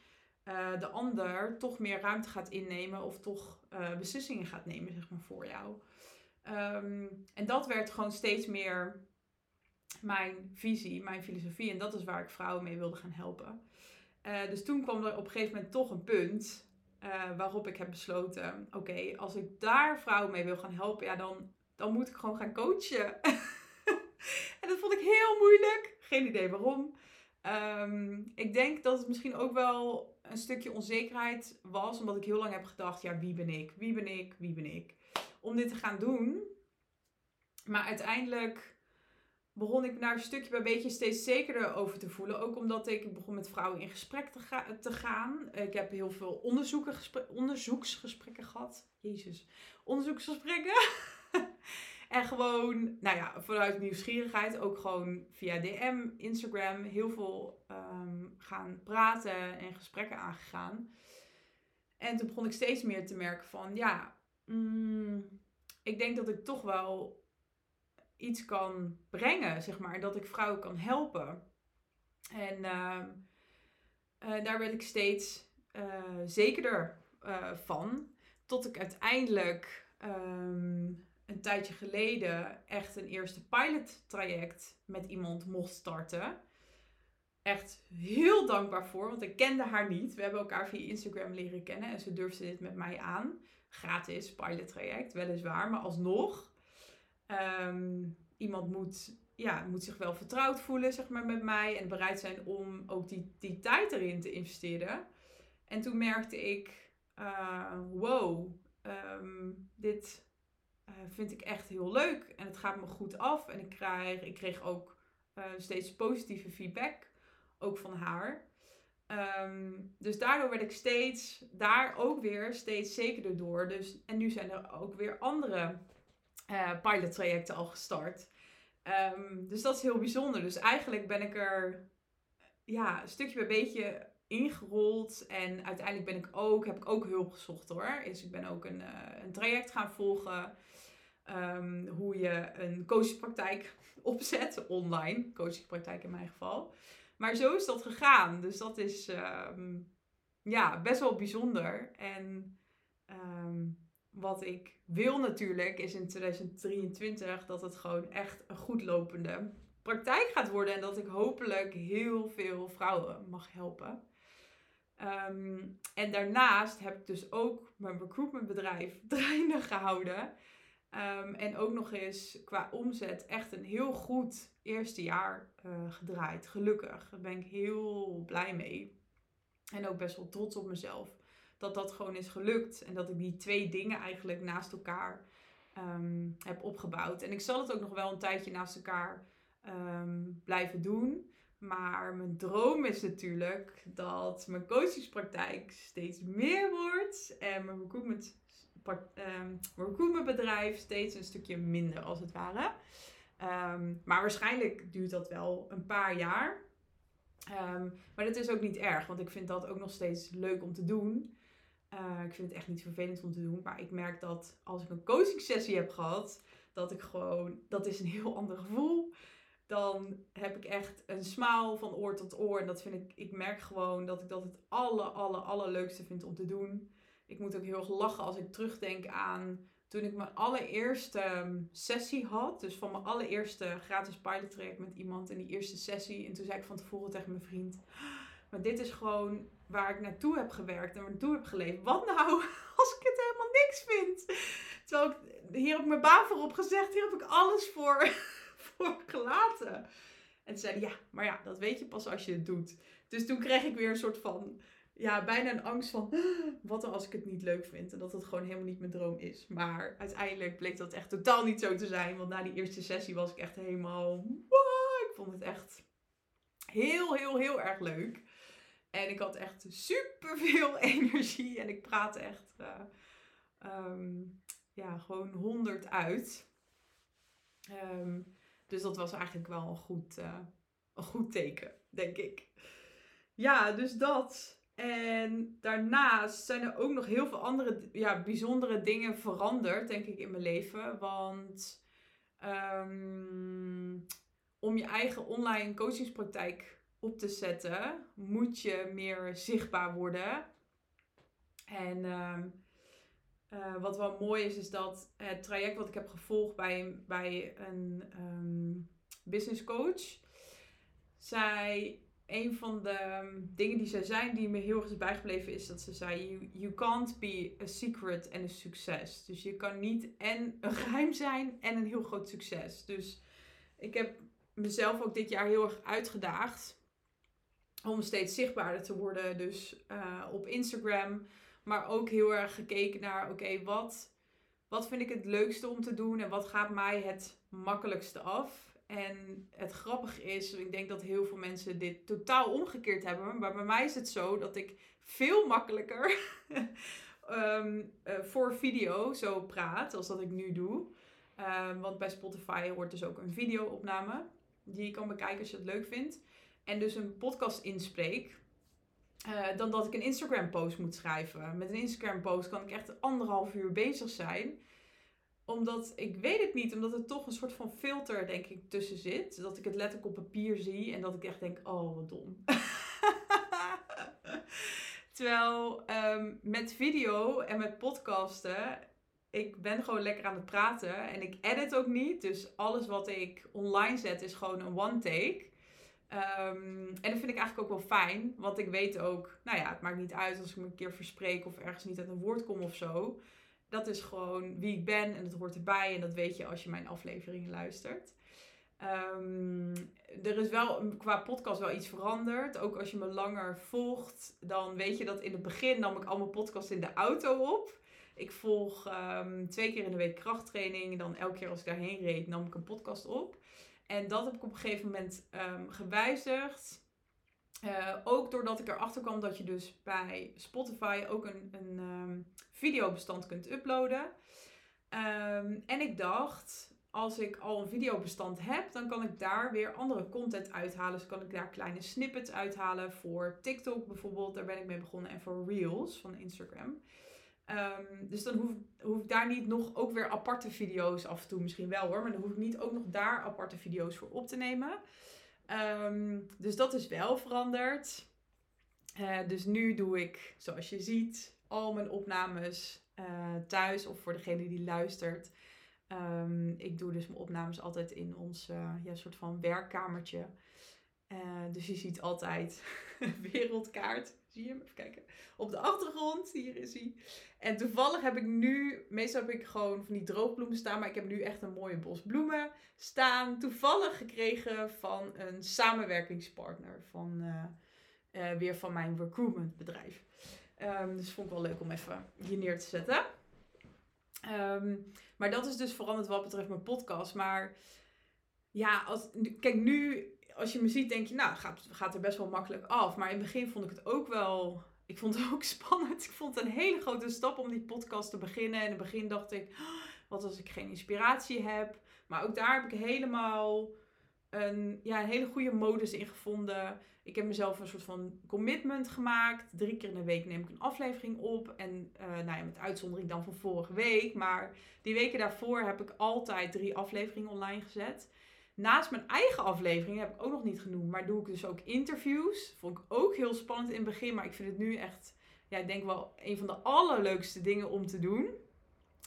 de ander toch meer ruimte gaat innemen of toch beslissingen gaat nemen zeg maar, voor jou. Um, en dat werd gewoon steeds meer mijn visie, mijn filosofie. En dat is waar ik vrouwen mee wilde gaan helpen. Uh, dus toen kwam er op een gegeven moment toch een punt uh, waarop ik heb besloten: oké, als ik daar vrouwen mee wil gaan helpen, ja, dan, dan moet ik gewoon gaan coachen. en dat vond ik heel moeilijk. Geen idee waarom. Um, ik denk dat het misschien ook wel een stukje onzekerheid was, omdat ik heel lang heb gedacht: ja, wie ben ik? Wie ben ik? Wie ben ik? om dit te gaan doen. Maar uiteindelijk begon ik een stukje bij beetje steeds zekerder over te voelen. Ook omdat ik begon met vrouwen in gesprek te, ga te gaan. Ik heb heel veel onderzoeksgesprekken gehad. Jezus. Onderzoeksgesprekken. en gewoon, nou ja, vanuit nieuwsgierigheid. Ook gewoon via DM, Instagram. Heel veel um, gaan praten en gesprekken aangegaan. En toen begon ik steeds meer te merken van, ja, mm, ik denk dat ik toch wel iets kan brengen, zeg maar. Dat ik vrouwen kan helpen. En uh, uh, daar werd ik steeds uh, zekerder eh, van. Tot ik uiteindelijk um, een tijdje geleden echt een eerste pilot traject met iemand mocht starten. Echt heel dankbaar voor, want ik kende haar niet. We hebben elkaar via Instagram leren kennen en ze durfde dit met mij aan gratis pilot traject, weliswaar, maar alsnog. Um, iemand moet, ja, moet zich wel vertrouwd voelen zeg maar, met mij en bereid zijn om ook die, die tijd erin te investeren. En toen merkte ik, uh, wow, um, dit uh, vind ik echt heel leuk en het gaat me goed af. En ik, krijg, ik kreeg ook uh, steeds positieve feedback, ook van haar. Um, dus daardoor werd ik steeds, daar ook weer steeds zekerder door. Dus, en nu zijn er ook weer andere uh, pilottrajecten al gestart. Um, dus dat is heel bijzonder. Dus eigenlijk ben ik er ja, stukje bij beetje ingerold. En uiteindelijk ben ik ook, heb ik ook hulp gezocht hoor. Dus ik ben ook een, uh, een traject gaan volgen. Um, hoe je een coachingpraktijk opzet, online. Coachingpraktijk in mijn geval. Maar zo is dat gegaan. Dus dat is ehm, ja, best wel bijzonder. En um, wat ik wil natuurlijk is in 2023 dat het gewoon echt een goed lopende praktijk gaat worden. En dat ik hopelijk heel veel vrouwen mag helpen. Ehm, en daarnaast heb ik dus ook mijn recruitmentbedrijf draaiende gehouden. Ehm, en ook nog eens qua omzet echt een heel goed eerste jaar uh, gedraaid. Gelukkig. Daar ben ik heel blij mee. En ook best wel trots op mezelf. Dat dat gewoon is gelukt. En dat ik die twee dingen eigenlijk naast elkaar um, heb opgebouwd. En ik zal het ook nog wel een tijdje naast elkaar blijven doen. Maar mijn droom is natuurlijk dat mijn coachingspraktijk steeds meer wordt. En mijn recruitment, um, steeds een stukje minder als het ware. Ehm, maar waarschijnlijk duurt dat wel een paar jaar. Maar dat is ook niet erg, want ik vind dat ook nog steeds leuk om te doen. Uh, ik vind het echt niet vervelend om te doen. Maar ik merk dat als ik een coaching sessie heb gehad, dat ik gewoon, dat is een heel ander gevoel dan heb ik echt een smaal van oor tot oor. En dat vind ik, ik merk gewoon dat ik dat het alle, alle, allerleukste vind om te doen. Ik moet ook heel erg lachen als ik terugdenk aan toen ik mijn allereerste ehm, sessie had. Dus van mijn allereerste gratis pilot traject met iemand in die eerste sessie. En toen zei ik van tevoren tegen mijn vriend. Maar dit is gewoon waar ik naartoe heb gewerkt en naartoe heb geleefd. Wat nou als ik het helemaal niks vind? Terwijl ik, hier heb mijn baan voor opgezegd. Hier heb ik alles voor voor gelaten. En toen zei ja, maar ja, dat weet je pas als je het doet. Dus toen kreeg ik weer een soort van, ja, bijna een angst van, wat dan als ik het niet leuk vind? En dat het gewoon helemaal niet mijn droom is. Maar uiteindelijk bleek dat echt totaal niet zo te zijn. Want na die eerste sessie was ik echt helemaal, wow, ik vond het echt heel, heel, heel erg leuk. En ik had echt super veel energie. En ik praatte echt, uh, um, ja, gewoon honderd uit. Um, dus dat was eigenlijk wel een goed, uh, een goed teken, denk ik. Ja, dus dat. En daarnaast zijn er ook nog heel veel andere ja, bijzondere dingen veranderd, denk ik, in mijn leven. Want um, om je eigen online coachingspraktijk op te zetten, moet je meer zichtbaar worden. En um, uh, wat wel mooi is, is dat het traject wat ik heb gevolgd bij, bij een um, business coach, zij, een van de ehm, dingen die zij zei, die me heel erg is bijgebleven, is dat ze zei: you, you can't be a secret en een succes. Dus je kan niet en een geheim zijn en een heel groot succes. Dus ik heb mezelf ook dit jaar heel erg uitgedaagd om steeds zichtbaarder te worden. Dus uh, op Instagram maar ook heel erg gekeken naar, oké, wat, wat vind ik het leukste om te doen en wat gaat mij het makkelijkste af? En het grappige is, ik denk dat heel veel mensen dit totaal omgekeerd hebben. Maar bij mij is het zo dat ik veel makkelijker um, voor video zo praat als dat ik nu doe. Um, want bij Spotify hoort dus ook een video-opname die je kan bekijken als je het leuk vindt. En dus een podcast inspreek. Uh, dan dat ik een Instagram post moet schrijven. Met een Instagram post kan ik echt anderhalf uur bezig zijn. Omdat, ik weet het niet, omdat er toch een soort van filter denk ik tussen zit. Dat ik het letterlijk op papier zie en dat ik echt denk, oh wat dom. Terwijl um, met video en met podcasten, ik ben gewoon lekker aan het praten. En ik edit ook niet. Dus alles wat ik online zet is gewoon een one take. Um, en dat vind ik eigenlijk ook wel fijn, want ik weet ook, nou ja, het maakt niet uit als ik me een keer verspreek of ergens niet uit een woord kom of zo. Dat is gewoon wie ik ben en dat hoort erbij en dat weet je als je mijn afleveringen luistert. Um, er is wel qua podcast wel iets veranderd. Ook als je me langer volgt, dan weet je dat in het begin nam ik al mijn podcast in de auto op. Ik volg um, twee keer in de week krachttraining. Dan elke keer als ik daarheen reed, nam ik een podcast op. En dat heb ik op een gegeven moment um, gewijzigd. Uh, ook doordat ik erachter kwam dat je dus bij Spotify ook een, een um, videobestand kunt uploaden. Um, en ik dacht, als ik al een videobestand heb, dan kan ik daar weer andere content uithalen. Dus kan ik daar kleine snippets uithalen voor TikTok bijvoorbeeld. Daar ben ik mee begonnen. En voor Reels van Instagram. Um, dus dan hoef, hoef ik daar niet nog ook weer aparte video's af en toe misschien wel hoor. Maar dan hoef ik niet ook nog daar aparte video's voor op te nemen. Um, dus dat is wel veranderd. Uh, dus nu doe ik, zoals je ziet, al mijn opnames uh, thuis of voor degene die luistert. Um, ik doe dus mijn opnames altijd in ons uh, ja, soort van werkkamertje. Dus je ziet altijd wereldkaart. Zie je hem? Even kijken. Op de achtergrond, hier is hij. En toevallig heb ik nu, meestal heb ik gewoon van die droogbloemen staan, maar ik heb nu echt een mooie bos bloemen staan. Toevallig gekregen van een samenwerkingspartner van uh, uh, weer van mijn recruitmentbedrijf. Um, dus vond ik wel leuk om even hier neer te zetten. Um, maar dat is dus veranderd wat betreft mijn podcast. Maar ja, als, kijk nu als je me ziet, denk je, nou, gaat, gaat er best wel makkelijk af. Maar in het begin vond ik het ook wel. Ik vond het ook spannend. Ik vond het een hele grote stap om die podcast te beginnen. En in het begin dacht ik, oh, wat als ik geen inspiratie heb. Maar ook daar heb ik helemaal een, ja, een hele goede modus in gevonden. Ik heb mezelf een soort van commitment gemaakt. Drie keer in de week neem ik een aflevering op. En uh, nou ja, met uitzondering dan van vorige week. Maar die weken daarvoor heb ik altijd drie afleveringen online gezet. Naast mijn eigen aflevering heb ik ook nog niet genoemd, maar doe ik dus ook interviews. Vond ik ook heel spannend in het begin, maar ik vind het nu echt, ja, ik denk wel een van de allerleukste dingen om te doen.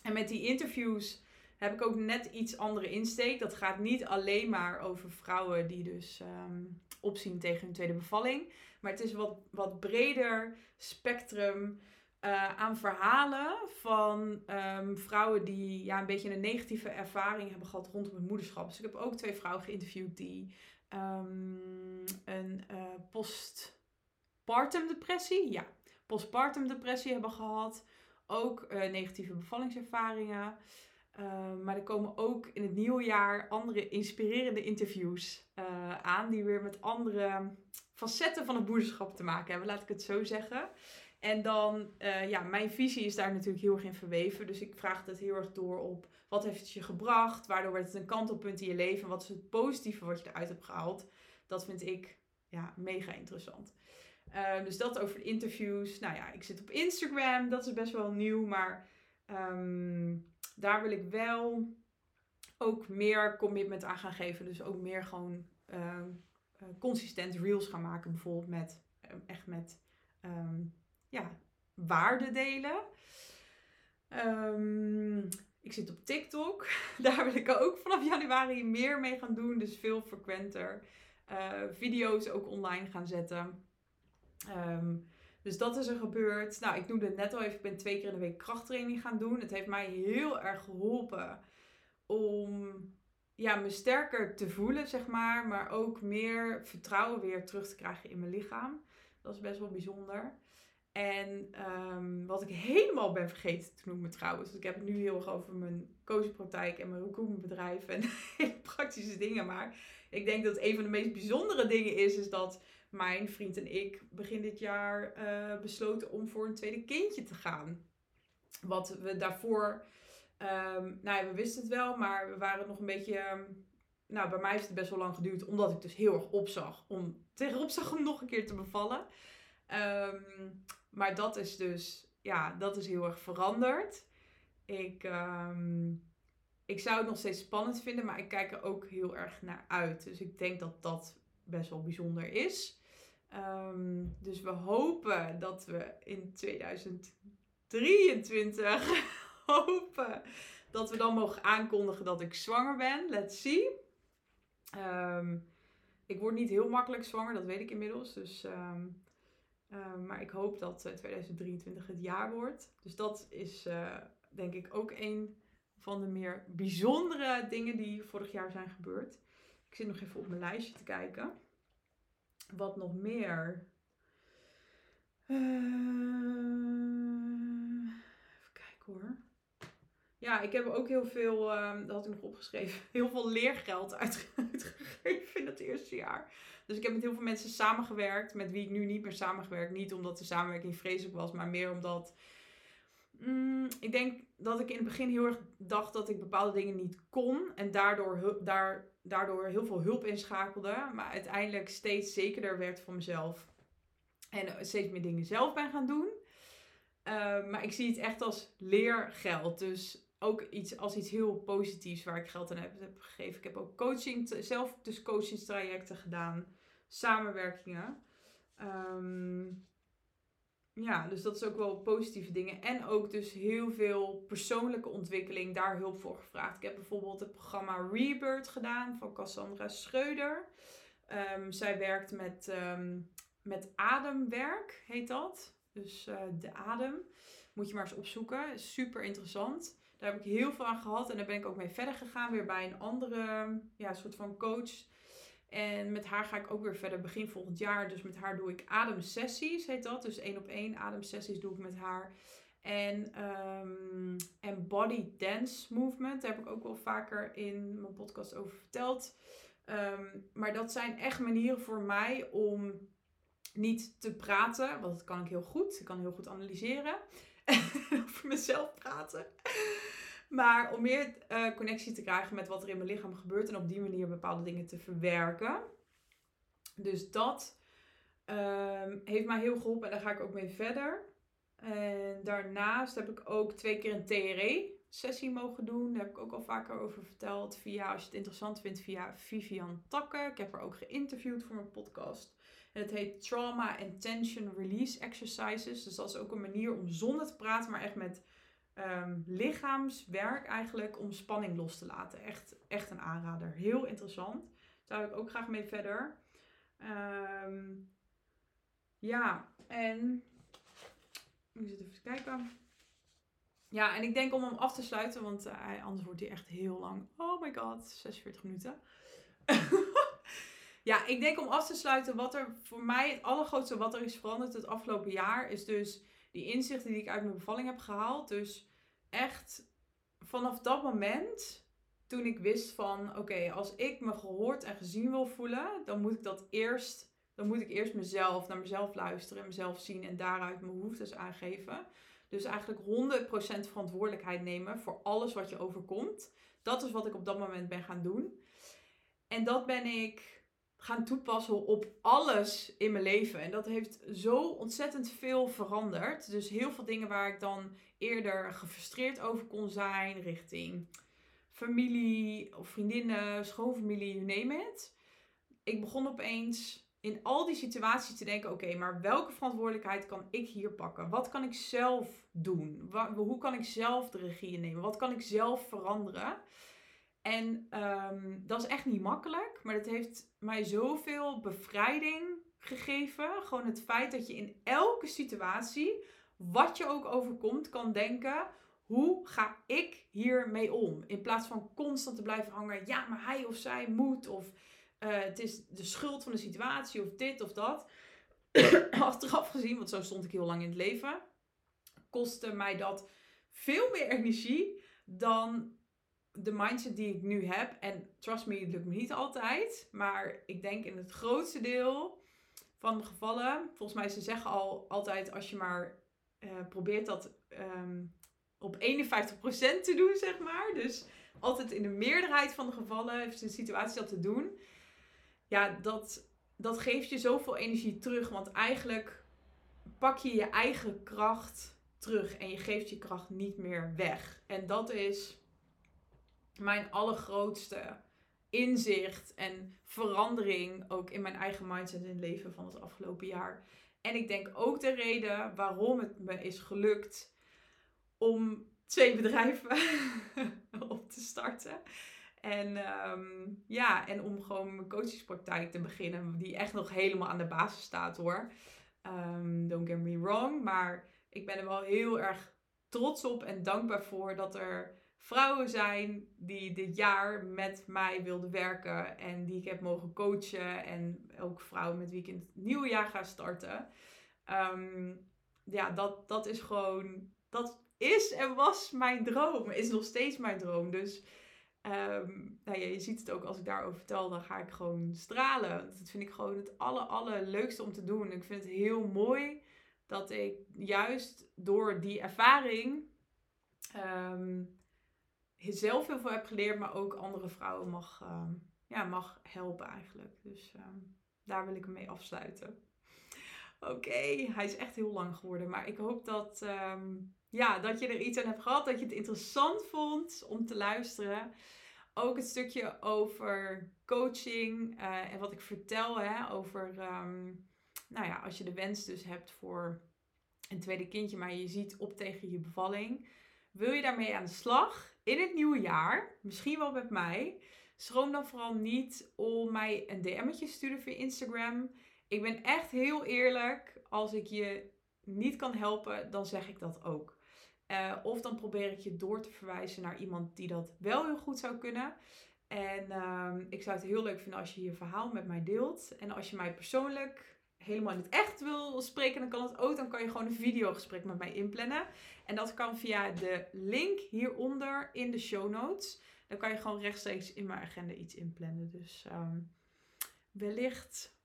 En met die interviews heb ik ook net iets andere insteek. Dat gaat niet alleen maar over vrouwen die dus um, opzien tegen hun tweede bevalling. Maar het is wat, wat breder spectrum uh, aan verhalen van um, vrouwen die ja, een beetje een negatieve ervaring hebben gehad rondom het moederschap. Dus ik heb ook twee vrouwen geïnterviewd die um, een uh, postpartum depressie, ja, postpartum depressie hebben gehad. Ook uh, negatieve bevallingservaringen. Uh, maar er komen ook in het nieuwe jaar andere inspirerende interviews aan. Die weer met andere facetten van het moederschap te maken hebben, laat ik het zo zeggen. En dan, uh, ja, mijn visie is daar natuurlijk heel erg in verweven. Dus ik vraag het heel erg door op wat heeft het je gebracht? Waardoor werd het een kantelpunt in je leven? Wat is het positieve wat je eruit hebt gehaald? Dat vind ik ja, mega interessant. Uh, dus dat over de interviews. Nou ja, ik zit op Instagram. Dat is best wel nieuw. Maar um, daar wil ik wel ook meer commitment aan gaan geven. Dus ook meer gewoon uh, consistent reels gaan maken. Bijvoorbeeld met, echt met... ja, waarde delen. Um, ik zit op TikTok. Daar wil ik ook vanaf januari meer mee gaan doen. Dus veel frequenter. Uh, video's ook online gaan zetten. Um, dus dat is er gebeurd. Nou, ik noemde het net al even. Ik ben twee keer in de week krachttraining gaan doen. Het heeft mij heel erg geholpen om ja, me sterker te voelen, zeg maar. Maar ook meer vertrouwen weer terug te krijgen in mijn lichaam. Dat is best wel bijzonder. En um, wat ik helemaal ben vergeten te noemen trouwens. Ik heb het nu heel erg over mijn coachingpraktijk en mijn recruitmentbedrijf en hele praktische dingen. Maar ik denk dat een van de meest bijzondere dingen is, is dat mijn vriend en ik begin dit jaar uh, besloten om voor een tweede kindje te gaan. Wat we daarvoor, um, nou ja, we wisten het wel, maar we waren nog een beetje... Um, nou, bij mij heeft het best wel lang geduurd, omdat ik dus heel erg opzag om tegenop zag om nog een keer te bevallen. Um, maar dat is dus, ja, dat is heel erg veranderd. Ik, um, ik zou het nog steeds spannend vinden, maar ik kijk er ook heel erg naar uit. Dus ik denk dat dat best wel bijzonder is. Um, dus we hopen dat we in 2023 hopen dat we dan mogen aankondigen dat ik zwanger ben. Let's see. Um, ik word niet heel makkelijk zwanger, dat weet ik inmiddels. Dus Ehm, maar ik hoop dat 2023 eh, het jaar wordt. Dus dat is uh, denk ik ook een van de meer bijzondere dingen die vorig jaar zijn gebeurd. Ik zit nog even op mijn lijstje te kijken. Wat nog meer? Uh, even kijken hoor. Ja, ik heb ook heel veel, um, dat had ik nog opgeschreven, heel veel leergeld uitgegeven in het eerste jaar. Dus ik heb met heel veel mensen samengewerkt, met wie ik nu niet meer samengewerkt. Niet omdat de samenwerking vreselijk was, maar meer omdat. Mm, ik denk dat ik in het begin heel erg dacht dat ik bepaalde dingen niet kon. En daardoor, daar, daardoor heel veel hulp inschakelde. Maar uiteindelijk steeds zekerder werd van mezelf. En steeds meer dingen zelf ben gaan doen. Uh, maar ik zie het echt als leergeld. Dus ook iets als iets heel positiefs waar ik geld aan heb, heb gegeven. Ik heb ook coaching, zelf dus coachingstrajecten gedaan samenwerkingen. Um, ja, dus dat is ook wel positieve dingen. En ook dus heel veel persoonlijke ontwikkeling, daar hulp voor gevraagd. Ik heb bijvoorbeeld het programma Rebirth gedaan van Cassandra Schreuder. Ehm, zij werkt met, ehm, met ademwerk, heet dat. Dus eh, de adem. Moet je maar eens opzoeken. Super interessant. Daar heb ik heel veel aan gehad. En daar ben ik ook mee verder gegaan. Weer bij een andere ja, soort van coach. En met haar ga ik ook weer verder begin volgend jaar. Dus met haar doe ik ademsessies, heet dat. Dus één op één ademsessies doe ik met haar. En, um, en body dance movement. Daar heb ik ook wel vaker in mijn podcast over verteld. Ehm, maar dat zijn echt manieren voor mij om niet te praten. Want dat kan ik heel goed. Ik kan heel goed analyseren. over mezelf praten. Maar om meer uh, connectie te krijgen met wat er in mijn lichaam gebeurt. En op die manier bepaalde dingen te verwerken. Dus dat um, heeft mij heel geholpen. En daar ga ik ook mee verder. En daarnaast heb ik ook twee keer een TRE-sessie mogen doen. Daar heb ik ook al vaker over verteld. Via, als je het interessant vindt, via Vivian Takke. Ik heb haar ook geïnterviewd voor mijn podcast. En het heet Trauma and Tension Release Exercises. Dus dat is ook een manier om zonder te praten, maar echt met um, lichaamswerk eigenlijk, om spanning los te laten. Echt, echt een aanrader. Heel interessant. Daar wil ik ook graag mee verder. Um, ja, en ik zit even kijken. Ja, en ik denk om hem af te sluiten, want anders wordt hij echt heel lang. Oh my god, 46 minuten. ja, ik denk om af te sluiten, wat er voor mij het allergrootste wat er is veranderd het afgelopen jaar, is dus die inzichten die ik uit mijn bevalling heb gehaald. Dus echt vanaf dat moment, toen ik wist van, oké, als ik me gehoord en gezien wil voelen, dan moet ik dat eerst dan moet ik eerst mezelf naar mezelf luisteren en mezelf zien en daaruit mijn behoeftes aangeven. Dus eigenlijk 100% verantwoordelijkheid nemen voor alles wat je overkomt. Dat is wat ik op dat moment ben gaan doen. En dat ben ik gaan toepassen op alles in mijn leven. En dat heeft zo ontzettend veel veranderd. Dus heel veel dingen waar ik dan eerder gefrustreerd over kon zijn, richting familie of vriendinnen, schoonfamilie, you name it. Ik begon opeens in al die situaties te denken: oké, maar welke verantwoordelijkheid kan ik hier pakken? Wat kan ik zelf doen? Hoe kan ik zelf de regie nemen? Wat kan ik zelf veranderen? En um, dat is echt niet makkelijk, maar het heeft mij zoveel bevrijding gegeven. Gewoon het feit dat je in elke situatie, wat je ook overkomt, kan denken: hoe ga ik hiermee om? In plaats van constant te blijven hangen: ja, maar hij of zij moet. Of uh, het is de schuld van de situatie of dit of dat. Achteraf gezien, want zo stond ik heel lang in het leven, kostte mij dat veel meer energie dan de mindset die ik nu heb. En trust me, het lukt me niet altijd. Maar ik denk in het grootste deel van de gevallen, volgens mij ze zeggen al altijd als je maar uh, probeert dat um, op 51% te doen, zeg maar. Dus altijd in de meerderheid van de gevallen heeft de situatie dat te doen ja, dat, dat geeft je zoveel energie terug. Want eigenlijk pak je je eigen kracht terug en je geeft je kracht niet meer weg. En dat is mijn allergrootste inzicht en verandering ook in mijn eigen mindset in het leven van het afgelopen jaar. En ik denk ook de reden waarom het me is gelukt om twee bedrijven op te starten. En um, ja, en om gewoon mijn coachingspraktijk te beginnen, die echt nog helemaal aan de basis staat hoor. Um, don't get me wrong, maar ik ben er wel heel erg trots op en dankbaar voor dat er vrouwen zijn die dit jaar met mij wilden werken en die ik heb mogen coachen. En ook vrouwen met wie ik in het nieuwe jaar ga starten. Um, ja, dat, dat is gewoon, dat is en was mijn droom. Is nog steeds mijn droom. Dus Um, nou ja, je ziet het ook als ik daarover vertel, dan ga ik gewoon stralen. Dat vind ik gewoon het aller, allerleukste om te doen. Ik vind het heel mooi dat ik juist door die ervaring um, zelf heel veel heb geleerd, maar ook andere vrouwen mag, um, ja, mag helpen eigenlijk. Dus daar wil ik hem mee afsluiten. Oké, hij is echt heel lang geworden, maar ik hoop dat ja, dat je er iets aan hebt gehad, dat je het interessant vond om te luisteren. Ook het stukje over coaching uh, en wat ik vertel hè, over, nou ja, als je de wens dus hebt voor een tweede kindje, maar je ziet op tegen je bevalling. Wil je daarmee aan de slag in het nieuwe jaar? Misschien wel met mij. schroom dan vooral niet om mij een DM'tje te sturen via Instagram. Ik ben echt heel eerlijk. Als ik je niet kan helpen, dan zeg ik dat ook. Uh, of dan probeer ik je door te verwijzen naar iemand die dat wel heel goed zou kunnen. En uh, ik zou het heel leuk vinden als je je verhaal met mij deelt. En als je mij persoonlijk helemaal niet echt wil spreken, dan kan het ook. Dan kan je gewoon een videogesprek met mij inplannen. En dat kan via de link hieronder in de show notes. Dan kan je gewoon rechtstreeks in mijn agenda iets inplannen. Dus um, wellicht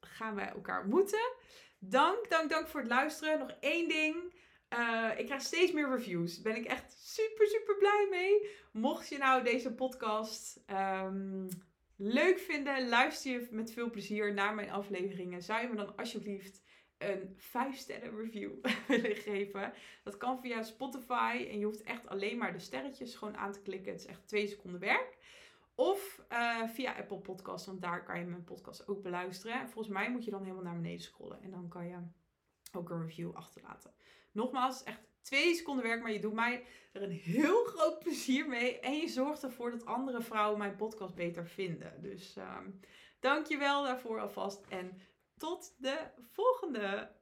gaan wij elkaar ontmoeten. Dank, dank, dank voor het luisteren. Nog één ding. Uh, ik krijg steeds meer reviews. Daar ben ik echt super, super blij mee. Mocht je nou deze podcast um, leuk vinden, luister je met veel plezier naar mijn afleveringen. Zou je me dan alsjeblieft een 5 sterren review willen geven? Dat kan via Spotify en je hoeft echt alleen maar de sterretjes gewoon aan te klikken. Het is echt twee seconden werk. Of uh, via Apple Podcast, want daar kan je mijn podcast ook beluisteren. volgens mij moet je dan helemaal naar beneden scrollen en dan kan je ook een review achterlaten. Nogmaals, echt twee seconden werk, maar je doet mij er een heel groot plezier mee. En je zorgt ervoor dat andere vrouwen mijn podcast beter vinden. Dus dank je wel daarvoor alvast. En tot de volgende